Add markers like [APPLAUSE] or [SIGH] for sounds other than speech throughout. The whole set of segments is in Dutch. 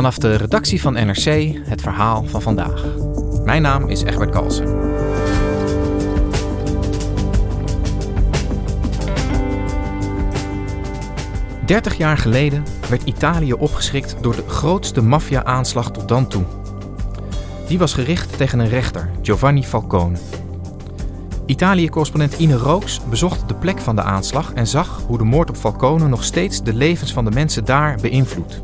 Vanaf de redactie van NRC het verhaal van vandaag. Mijn naam is Egbert Kalsen. Dertig jaar geleden werd Italië opgeschrikt door de grootste maffia-aanslag tot dan toe. Die was gericht tegen een rechter, Giovanni Falcone. Italië-correspondent Ine Rooks bezocht de plek van de aanslag en zag hoe de moord op Falcone nog steeds de levens van de mensen daar beïnvloedt.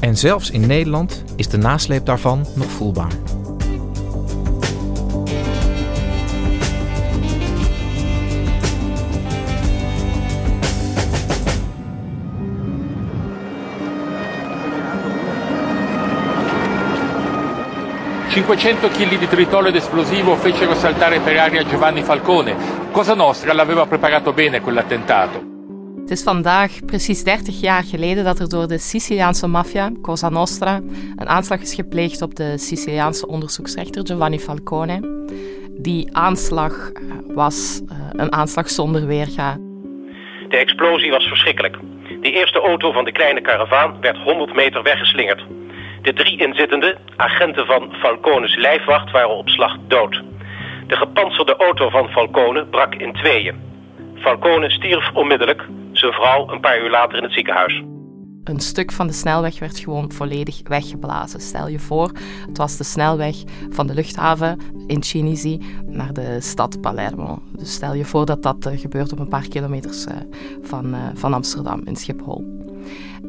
En zelfs in Nederland is de nasleep daarvan nog voelbaar. ...500 kg di tritolo ed esplosivo fecero saltare per aria Giovanni Falcone. Cosa Nostra l'aveva preparato bene quell'attentato. Het is vandaag precies 30 jaar geleden dat er door de Siciliaanse maffia, Cosa Nostra, een aanslag is gepleegd op de Siciliaanse onderzoeksrechter Giovanni Falcone. Die aanslag eh, was uh, een aanslag zonder weerga. De explosie was verschrikkelijk. De eerste auto van de kleine karavaan werd 100 meter weggeslingerd. De drie inzittenden, agenten van Falcones lijfwacht, waren op slag dood. De gepantserde auto van Falcone brak in tweeën. Falcone stierf onmiddellijk, zijn vrouw een paar uur later in het ziekenhuis. Een stuk van de snelweg werd gewoon volledig weggeblazen. Stel je voor, het was de snelweg van de luchthaven in Cinisi naar de stad Palermo. Dus stel je voor dat dat gebeurt op een paar kilometers van, van Amsterdam in Schiphol.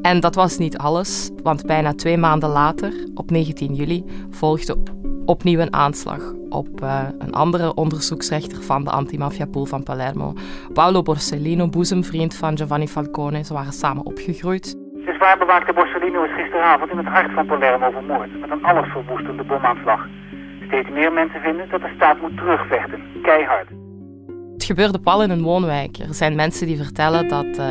En dat was niet alles, want bijna twee maanden later, op 19 juli, volgde opnieuw een aanslag op uh, een andere onderzoeksrechter van de antimafia-pool van Palermo, Paolo Borsellino, boezemvriend van Giovanni Falcone. Ze waren samen opgegroeid. De zwaar bewaakte Borsellino is gisteravond in het hart van Palermo vermoord met een allesverwoestende bomaanslag. Steeds meer mensen vinden dat de staat moet terugvechten, keihard. Het gebeurde pal in een woonwijk. Er zijn mensen die vertellen dat... Uh,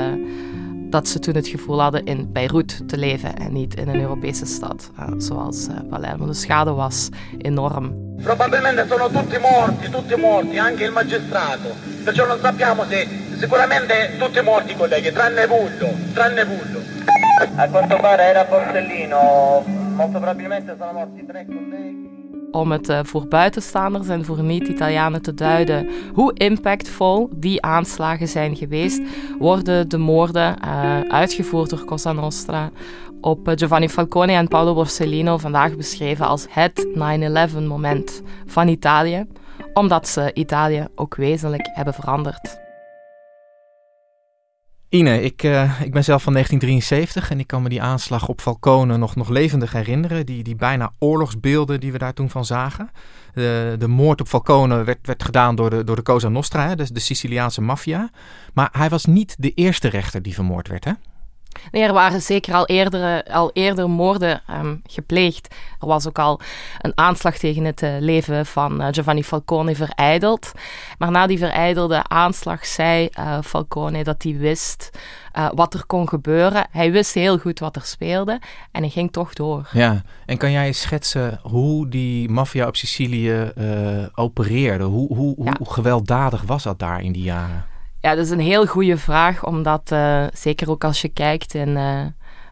dat ze toen het gevoel hadden in Beirut te leven en niet in een Europese stad, uh, zoals uh, Palermo. De schade was enorm. Probabilmente sono tutti morti, tutti morti, anche il magistrato. Perciò non sappiamo se sicuramente tutti morti colleghi, tranne Vullo, tranne Vullo. A quanto pare era Borsellino, molto probabilmente sono morti tre colleghi. Om het uh, voor buitenstaanders en voor niet-Italianen te duiden hoe impactvol die aanslagen zijn geweest, worden de moorden uh, uitgevoerd door Cosa Nostra op uh, Giovanni Falcone en Paolo Borsellino vandaag beschreven als het 9-11-moment van Italië, omdat ze Italië ook wezenlijk hebben veranderd. Ine, ik, uh, ik ben zelf van 1973 en ik kan me die aanslag op Falcone nog, nog levendig herinneren. Die, die bijna oorlogsbeelden die we daar toen van zagen. De, de moord op Falcone werd, werd gedaan door de, door de Cosa Nostra, hè, de, de Siciliaanse maffia. Maar hij was niet de eerste rechter die vermoord werd, hè? Nee, er waren zeker al eerder, al eerder moorden um, gepleegd. Er was ook al een aanslag tegen het uh, leven van uh, Giovanni Falcone vereideld. Maar na die vereidelde aanslag zei uh, Falcone dat hij wist wat er kon gebeuren. Hij wist heel goed wat er speelde en hij ging toch door. Ja, en kan jij schetsen hoe die maffia op Sicilië opereerde? Hoe, hoe, ja. hoe gewelddadig was dat daar in die jaren? Ja, dat is een heel goede vraag, omdat uh, zeker ook als je kijkt in, uh,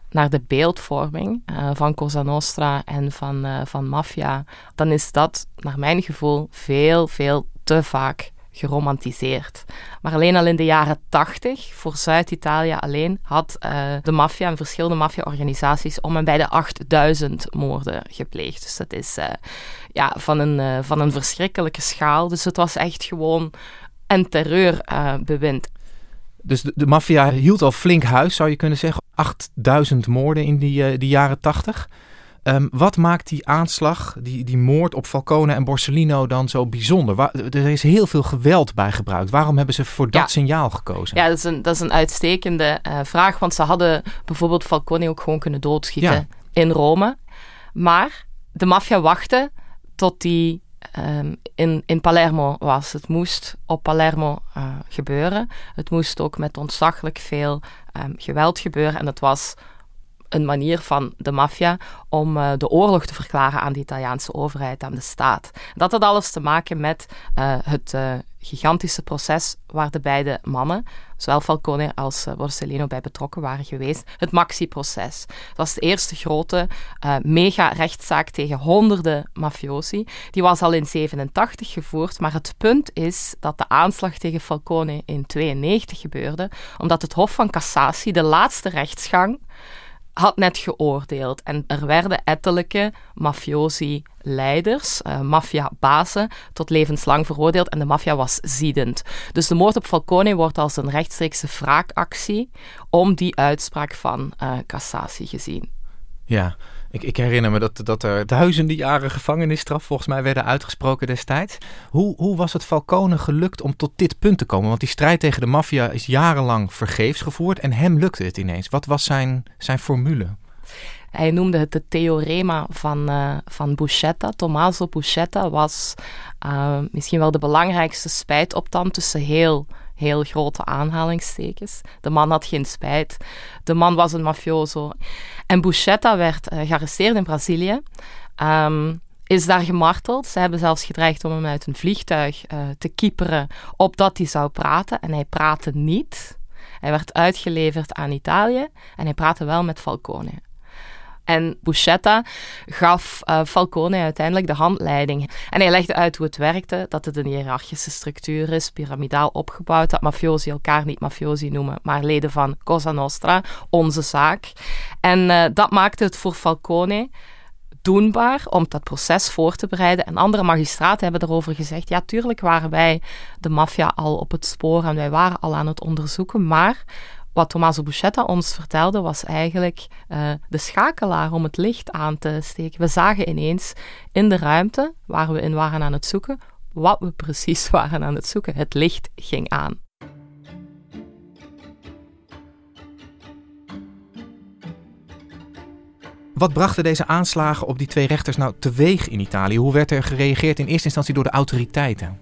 naar de beeldvorming uh, van Cosa Nostra en van, van maffia, dan is dat, naar mijn gevoel, veel, veel te vaak geromantiseerd. Maar alleen al in de jaren 80, voor Zuid-Italië alleen, had de maffia en verschillende maffia-organisaties om en bij de 8000 moorden gepleegd. Dus dat is ja, van, een, van een verschrikkelijke schaal. Dus het was echt gewoon een terreurbewind. dus de, de maffia hield al flink huis, zou je kunnen zeggen. 8000 moorden in die, die jaren 80. Um, wat maakt die aanslag, die, die moord op Falcone en Borsellino dan zo bijzonder? Waar, er is heel veel geweld bij gebruikt. Waarom hebben ze voor dat signaal gekozen? Ja, dat is een, dat is een uitstekende uh, vraag. Want ze hadden bijvoorbeeld Falcone ook gewoon kunnen doodschieten ja. in Rome. Maar de maffia wachtte tot die um, in, in Palermo was. Het moest op Palermo uh, gebeuren. Het moest ook met ontzaglijk veel um, geweld gebeuren. En het was een manier van de maffia om uh, de oorlog te verklaren aan de Italiaanse overheid, aan de staat. Dat had alles te maken met uh, het uh, gigantische proces waar de beide mannen, zowel Falcone als Borsellino, bij betrokken waren geweest. Het Maxi-proces. Dat was de eerste grote mega-rechtszaak tegen honderden mafiosi. Die was al in 87 gevoerd, maar het punt is dat de aanslag tegen Falcone in 92 gebeurde, omdat het Hof van Cassatie, de laatste rechtsgang, had net geoordeeld. En er werden ettelijke mafiosi-leiders, uh, maffia-bazen, tot levenslang veroordeeld. En de maffia was ziedend. Dus de moord op Falcone wordt als een rechtstreekse wraakactie om die uitspraak van uh, cassatie gezien. Ja, ik, ik, herinner me dat, dat er duizenden jaren gevangenisstraf volgens mij werden uitgesproken destijds. Hoe, hoe was het Falcone gelukt om tot dit punt te komen? Want die strijd tegen de maffia is jarenlang vergeefs gevoerd en hem lukte het ineens. Wat was zijn, zijn formule? Hij noemde het het theorema van, uh, van Buscetta. Tommaso Buscetta was uh, misschien wel de belangrijkste spijtoptand tussen heel heel grote aanhalingstekens. De man had geen spijt. De man was een mafioso. En Buscetta werd uh, gearresteerd in Brazilië. Um, is daar gemarteld. Ze hebben zelfs gedreigd om hem uit een vliegtuig uh, te kieperen, opdat hij zou praten. En hij praatte niet. Hij werd uitgeleverd aan Italië en hij praatte wel met Falcone. En Buscetta gaf uh, Falcone uiteindelijk de handleiding. En hij legde uit hoe het werkte, dat het een hiërarchische structuur is, piramidaal opgebouwd, dat mafiosi elkaar niet mafiosi noemen, maar leden van Cosa Nostra, onze zaak. En uh, dat maakte het voor Falcone doenbaar om dat proces voor te bereiden. En andere magistraten hebben erover gezegd: ja, tuurlijk waren wij de maffia al op het spoor en wij waren al aan het onderzoeken, maar wat Tommaso Buscetta ons vertelde was eigenlijk uh, de schakelaar om het licht aan te steken. We zagen ineens in de ruimte waar we in waren aan het zoeken, wat we precies [LAUGHS] waren aan het zoeken. Het licht ging aan. Wat brachten deze aanslagen op die twee rechters nou teweeg in Italië? Hoe werd er gereageerd in eerste instantie door de autoriteiten?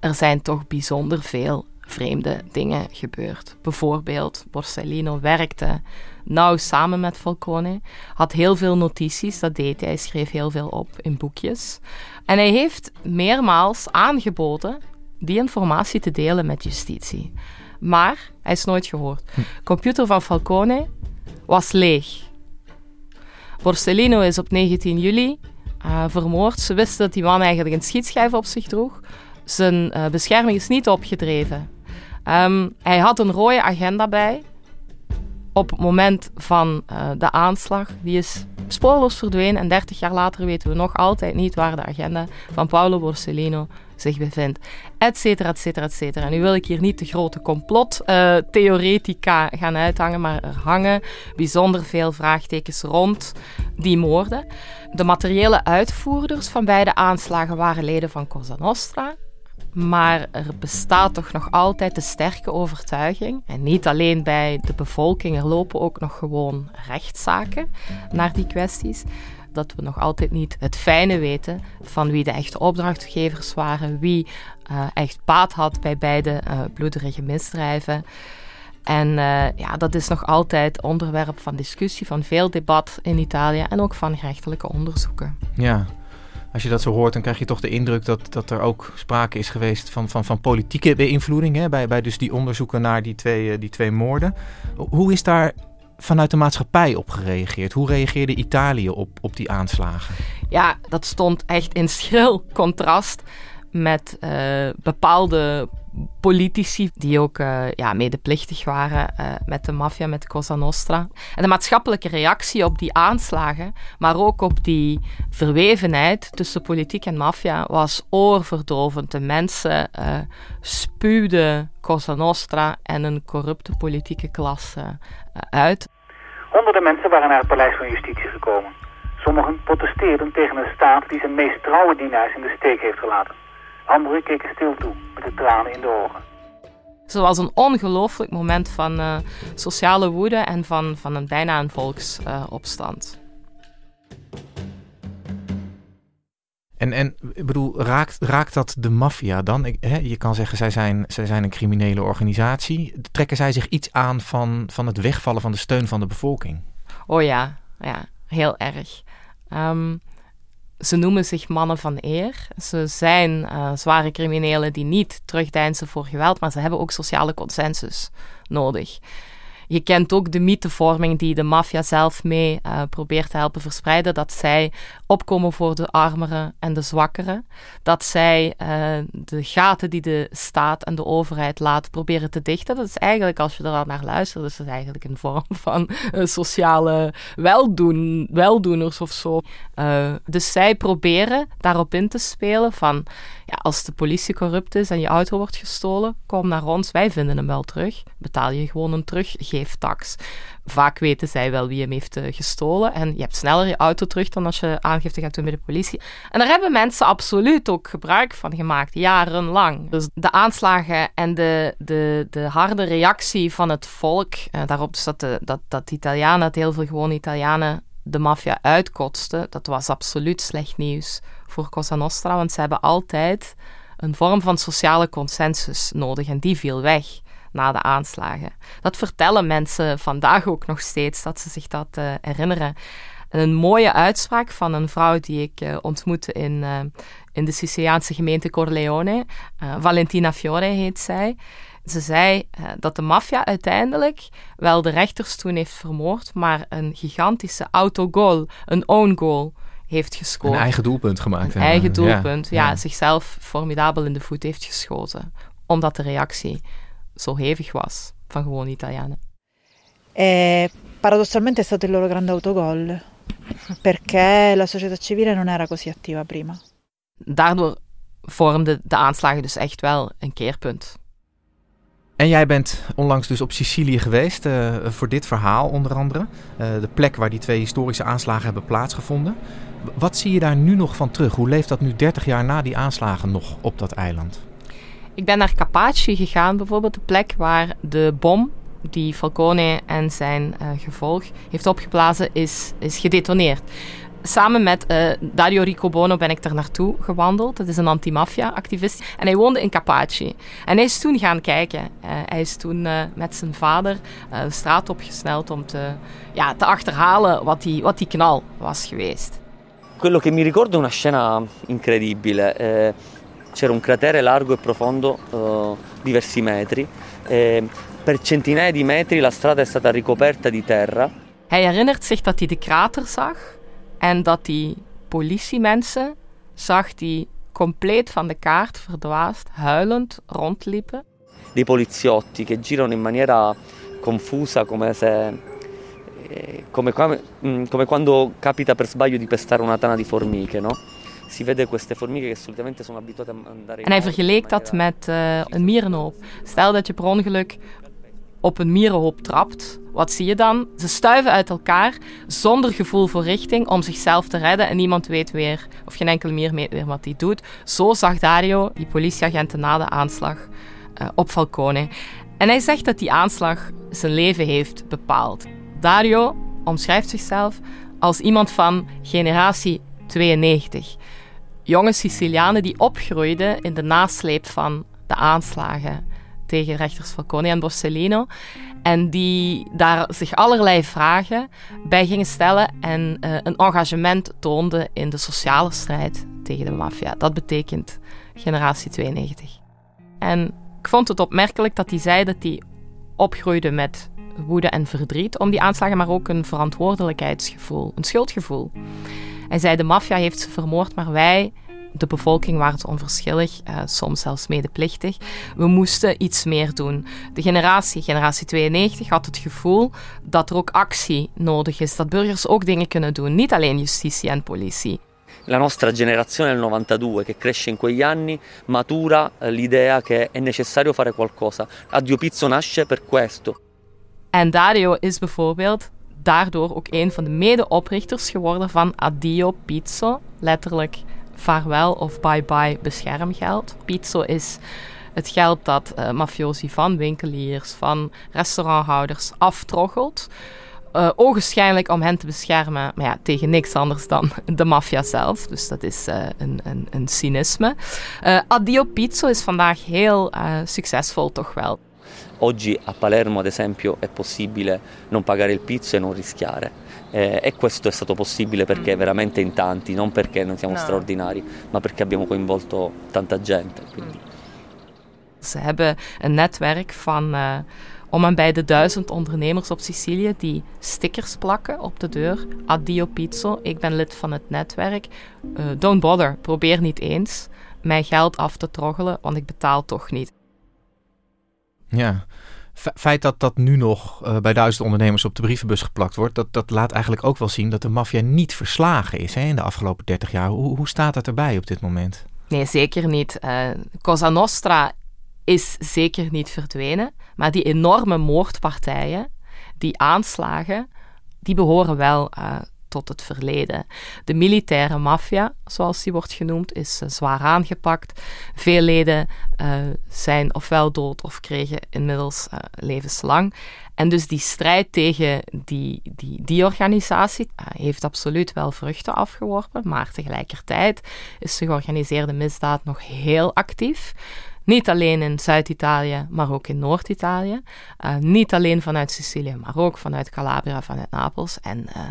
Er zijn toch bijzonder veel vreemde dingen gebeurd. Bijvoorbeeld, Borsellino werkte nauw samen met Falcone, had heel veel notities, dat deed hij, hij schreef heel veel op in boekjes. En hij heeft meermaals aangeboden die informatie te delen met justitie. Maar hij is nooit gehoord. De hm. computer van Falcone was leeg. Borsellino is op 19 juli uh, vermoord. Ze wisten dat die man eigenlijk een schietschijf op zich droeg. Zijn uh, bescherming is niet opgedreven. Um, hij had een rode agenda bij op het moment van uh, de aanslag. Die is spoorloos verdwenen en 30 jaar later weten we nog altijd niet waar de agenda van Paolo Borsellino zich bevindt. Etcetera, etcetera, etcetera. Nu wil ik hier niet de grote complottheoretica uh, gaan uithangen, maar er hangen bijzonder veel vraagtekens rond die moorden. De materiële uitvoerders van beide aanslagen waren leden van Cosa Nostra. Maar er bestaat toch nog altijd de sterke overtuiging, en niet alleen bij de bevolking, er lopen ook nog gewoon rechtszaken naar die kwesties, dat we nog altijd niet het fijne weten van wie de echte opdrachtgevers waren, wie uh, echt baat had bij beide uh, bloederige misdrijven. En uh, ja, dat is nog altijd onderwerp van discussie, van veel debat in Italië en ook van gerechtelijke onderzoeken. Ja, als je dat zo hoort, dan krijg je toch de indruk dat, dat er ook sprake is geweest van, van, van politieke beïnvloeding. Hè, bij, bij dus die onderzoeken naar die twee, die twee moorden. Hoe is daar vanuit de maatschappij op gereageerd? Hoe reageerde Italië op, op die aanslagen? Ja, dat stond echt in schril contrast met uh, bepaalde politici die ook uh, ja, medeplichtig waren uh, met de maffia, met Cosa Nostra. En de maatschappelijke reactie op die aanslagen, maar ook op die verwevenheid tussen politiek en maffia, was oorverdovend. De mensen spuwden Cosa Nostra en een corrupte politieke klasse uit. Honderden mensen waren naar het paleis van justitie gekomen. Sommigen protesteerden tegen een staat die zijn meest trouwe dienaars in de steek heeft gelaten. Anderen keken stil toe, met de tranen in de ogen. Het was een ongelooflijk moment van uh, sociale woede en van, van een, bijna een volksopstand. Uh, en, en ik bedoel, raakt, raakt dat de maffia dan? Ik, hè, je kan zeggen, zij zijn, zij zijn een criminele organisatie. Trekken zij zich iets aan van, van het wegvallen van de steun van de bevolking? Oh ja, ja heel erg. Um, ze noemen zich mannen van eer. Ze zijn uh, zware criminelen die niet terugdeinzen voor geweld, maar ze hebben ook sociale consensus nodig. Je kent ook de mythevorming die de maffia zelf mee uh, probeert te helpen verspreiden. Dat zij opkomen voor de armeren en de zwakkeren. Dat zij uh, de gaten die de staat en de overheid laat proberen te dichten. Dat is eigenlijk, als je er naar luistert, dus dat is eigenlijk een vorm [LAUGHS] van uh, sociale weldoen, weldoeners of zo. dus zij proberen daarop in te spelen van ja, als de politie corrupt is en je auto wordt gestolen, kom naar ons, wij vinden hem wel terug. Betaal je gewoon een teruggeeftax. Vaak weten zij wel wie hem heeft uh, gestolen en je hebt sneller je auto terug dan als je aangifte gaat doen bij de politie. En daar hebben mensen absoluut ook gebruik van gemaakt, jarenlang. Dus de aanslagen en de, de, de harde reactie van het volk, uh, daarop dus dat, de, dat, dat Italianen, dat heel veel gewone Italianen de maffia uitkotsten, dat was absoluut slecht nieuws voor Cosa Nostra, want ze hebben altijd een vorm van sociale consensus nodig en die viel weg na de aanslagen. Dat vertellen mensen vandaag ook nog steeds, dat ze zich dat uh, herinneren. een mooie uitspraak van een vrouw die ik uh, ontmoette in, uh, in de Siciliaanse gemeente Corleone, Valentina Fiore heet zij. Ze zei dat de maffia uiteindelijk wel de rechters toen heeft vermoord, maar een gigantische autogoal, een own goal, heeft gescoord. Een eigen doelpunt gemaakt. Een eigen doelpunt, ja, ja, Zichzelf formidabel in de voet heeft geschoten. Omdat de reactie zo hevig was van gewoon Italianen. E paradossalmente è stato il loro grande autogol. Perché la società civile non era così attiva prima. Daardoor vormden de aanslagen dus echt wel een keerpunt. En jij bent onlangs dus op Sicilië geweest uh, voor dit verhaal onder andere. Uh, de plek waar die twee historische aanslagen hebben plaatsgevonden. Wat zie je daar nu nog van terug? Hoe leeft dat nu 30 jaar na die aanslagen nog op dat eiland? Ik ben naar Capaci gegaan, bijvoorbeeld de plek waar de bom die Falcone en zijn uh, gevolg heeft opgeblazen, is, is gedetoneerd. Samen met uh, Dario Ricobono ben ik er naartoe gewandeld. Dat is een antimafia-activist. En hij woonde in Capaci. En hij is toen gaan kijken. Uh, hij is toen met zijn vader de straat opgesneld om te, ja, te achterhalen wat die, wat die knal was geweest. Quello che mi ricordo è una scena incredibile. C'era un cratere largo e profondo, eh, diversi metri. Eh, per centinaia di metri la strada è stata ricoperta di terra. Hij herinnert zich dat hij de krater zag en dat hij politiemensen zag die compleet van de kaart verdwaasd, huilend rondliepen. Dei poliziotti che girano in maniera confusa come se Eh, come, mm, come, quando capita per sbaglio di pestare una tana di formiche, no? Si vede queste formiche che solitamente sono abituate a andare En hij vergeleek dat met uh, een mierenhoop. Stel dat je per ongeluk op een mierenhoop trapt, wat zie je dan? Ze stuiven uit elkaar zonder gevoel voor richting om zichzelf te redden en niemand weet weer, of geen enkele mier weet weer wat hij doet. Zo zag Dario die politieagenten na de aanslag uh, op Falcone. En hij zegt dat die aanslag zijn leven heeft bepaald. Dario omschrijft zichzelf als iemand van generatie 92. Jonge Sicilianen die opgroeiden in de nasleep van de aanslagen tegen rechters Falcone en Borsellino. En die daar zich allerlei vragen bij gingen stellen en uh, een engagement toonden in de sociale strijd tegen de maffia. Dat betekent generatie 92. En ik vond het opmerkelijk dat hij zei dat hij opgroeide met woede en verdriet om die aanslagen, maar ook een verantwoordelijkheidsgevoel, een schuldgevoel. Hij zei: De maffia heeft ze vermoord, maar wij De bevolking was onverschillig, uh, soms zelfs medeplichtig. We moesten iets meer doen. De generatie, generatie 92, had het gevoel dat er ook actie nodig is, dat burgers ook dingen kunnen doen, niet alleen justitie en politie. La nostra generazione del 92 che cresce in quegli anni matura eh, l'idea che è necessario fare qualcosa. Addio Pizzo nasce per questo. En Dario is bijvoorbeeld daardoor ook een van de medeoprichters geworden van Addio Pizzo, letterlijk vaarwel of bye-bye beschermgeld. Pizzo is het geld dat uh, mafiosi van winkeliers, van restauranthouders aftroggelt. Uh, ogenschijnlijk om hen te beschermen, maar ja, tegen niks anders dan [LAUGHS] de maffia zelf. Dus dat is uh, een, een, een, cynisme. Addio Pizzo is vandaag heel succesvol, toch wel. Oggi a Palermo, ad esempio, è possibile non pagare il pizzo e non rischiare. Eh, e questo è stato possibile perché mm. veramente in tanti, non perché noi siamo no. straordinari, ma perché abbiamo coinvolto tanta gente. Quindi. Ze hebben een netwerk van uh, om en bij de duizend ondernemers op Sicilië die stickers plakken op de deur. Addio pizzo, ik ben lid van het netwerk. Uh, don't bother, probeer niet eens mijn geld af te troggelen, want ik betaal toch niet. Ja, feit dat dat nu nog uh, bij duizend ondernemers op de brievenbus geplakt wordt, dat, dat laat eigenlijk ook wel zien dat de maffia niet verslagen is hè, in de afgelopen 30 jaar. Hoe, hoe staat dat erbij op dit moment? Nee, zeker niet. Uh, Cosa Nostra is zeker niet verdwenen, maar die enorme moordpartijen, die aanslagen, die behoren wel uh, tot het verleden. De militaire maffia, zoals die wordt genoemd, is uh, zwaar aangepakt. Veel leden uh, zijn ofwel dood of kregen inmiddels uh, levenslang. En dus die strijd tegen die, die, die organisatie heeft absoluut wel vruchten afgeworpen, maar tegelijkertijd is de georganiseerde misdaad nog heel actief. Niet alleen in Zuid-Italië, maar ook in Noord-Italië. Uh, niet alleen vanuit Sicilië, maar ook vanuit Calabria, vanuit Napels. En uh,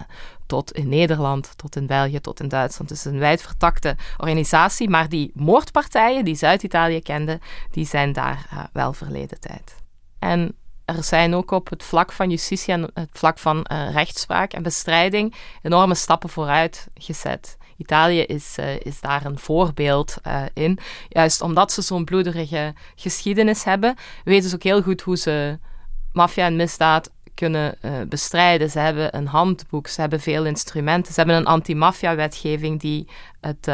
tot in Nederland, tot in België, tot in Duitsland. Dus een wijdvertakte organisatie. Maar die moordpartijen die Zuid-Italië kenden, die zijn daar uh, wel verleden tijd. En er zijn ook op het vlak van justitie en het vlak van rechtspraak en bestrijding enorme stappen vooruit gezet. Italië is, uh, is daar een voorbeeld uh, in. Juist omdat ze zo'n bloederige geschiedenis hebben, weten ze ook heel goed hoe ze maffia en misdaad kunnen uh, bestrijden. Ze hebben een handboek, ze hebben veel instrumenten, ze hebben een anti-maffia-wetgeving die het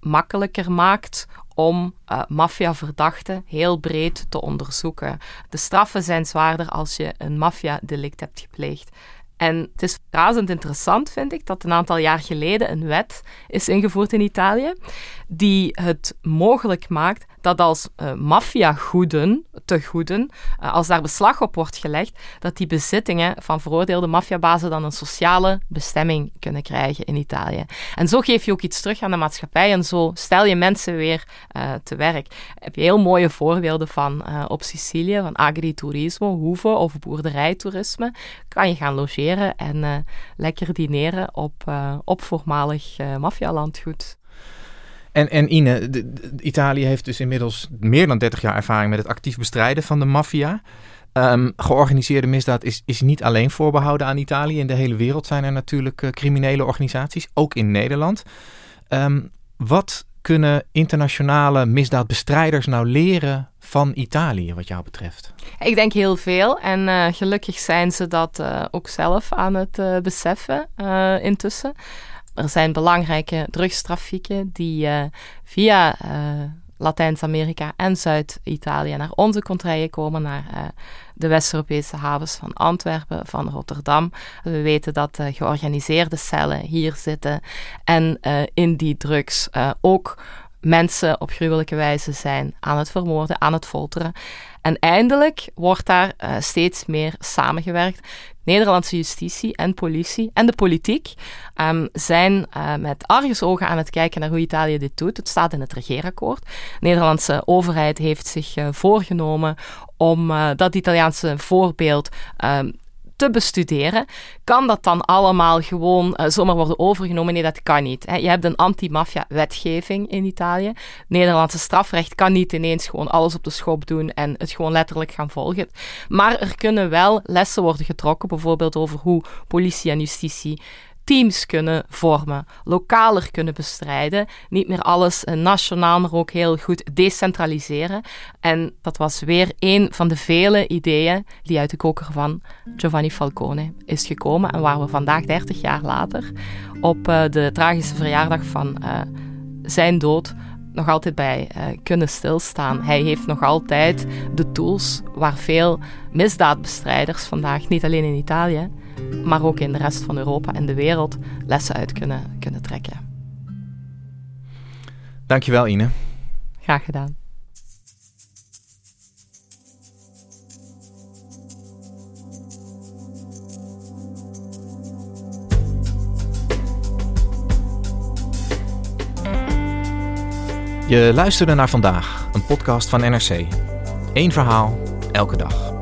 makkelijker maakt om uh, maffiaverdachten heel breed te onderzoeken. De straffen zijn zwaarder als je een maffia-delict hebt gepleegd. En het is razend interessant, vind ik, dat een aantal jaar geleden een wet is ingevoerd in Italië die het mogelijk maakt dat als uh, maffiagoeden, te goeden, uh, als daar beslag op wordt gelegd, dat die bezittingen van veroordeelde maffiabazen dan een sociale bestemming kunnen krijgen in Italië. En zo geef je ook iets terug aan de maatschappij en zo stel je mensen weer uh, te werk. Heb je heel mooie voorbeelden van op Sicilië, van agriturismo, hoeven of boerderijtoerisme. Kan je gaan logeren en lekker dineren op, op voormalig maffialandgoed. En, en Ine, Italië heeft dus inmiddels meer dan 30 jaar ervaring met het actief bestrijden van de maffia. Um, georganiseerde misdaad is, is niet alleen voorbehouden aan Italië. In de hele wereld zijn er natuurlijk uh, criminele organisaties, ook in Nederland. Um, wat kunnen internationale misdaadbestrijders nou leren van Italië, wat jou betreft? Ik denk heel veel. En uh, gelukkig zijn ze dat uh, ook zelf aan het beseffen intussen. Er zijn belangrijke drugstrafieken die uh, via uh, Latijns-Amerika en Zuid-Italië naar onze contraien komen, naar uh, de West-Europese havens van Antwerpen, van Rotterdam. We weten dat georganiseerde cellen hier zitten en in die drugs ook mensen op gruwelijke wijze zijn aan het vermoorden, aan het folteren. En eindelijk wordt daar uh, steeds meer samengewerkt. Nederlandse justitie en politie en de politiek um, zijn uh, met argusogen aan het kijken naar hoe Italië dit doet. Het staat in het regeerakkoord. De Nederlandse overheid heeft zich uh, voorgenomen om dat Italiaanse voorbeeld um, te bestuderen. Kan dat dan allemaal gewoon uh, zomaar worden overgenomen? Nee, dat kan niet. Hè. Je hebt een anti-maffia-wetgeving in Italië. Nederlandse strafrecht kan niet ineens gewoon alles op de schop doen en het gewoon letterlijk gaan volgen. Maar er kunnen wel lessen worden getrokken, bijvoorbeeld over hoe politie en justitie teams kunnen vormen, lokaler kunnen bestrijden, niet meer alles nationaal, maar ook heel goed decentraliseren. En dat was weer een van de vele ideeën die uit de koker van Giovanni Falcone is gekomen en waar we vandaag, 30 jaar later, op uh, de tragische verjaardag van uh, zijn dood nog altijd bij uh, kunnen stilstaan. Hij heeft nog altijd de tools waar veel misdaadbestrijders vandaag, niet alleen in Italië, maar ook in de rest van Europa en de wereld, lessen uit kunnen, kunnen trekken. Dankjewel, Ine. Graag gedaan. Je luisterde naar vandaag, een podcast van NRC. Eén verhaal, elke dag.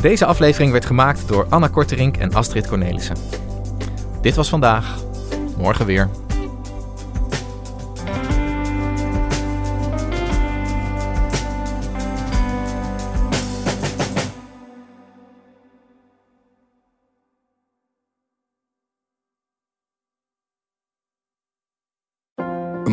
Deze aflevering werd gemaakt door Anna Korterink en Astrid Cornelissen. Dit was vandaag, morgen weer.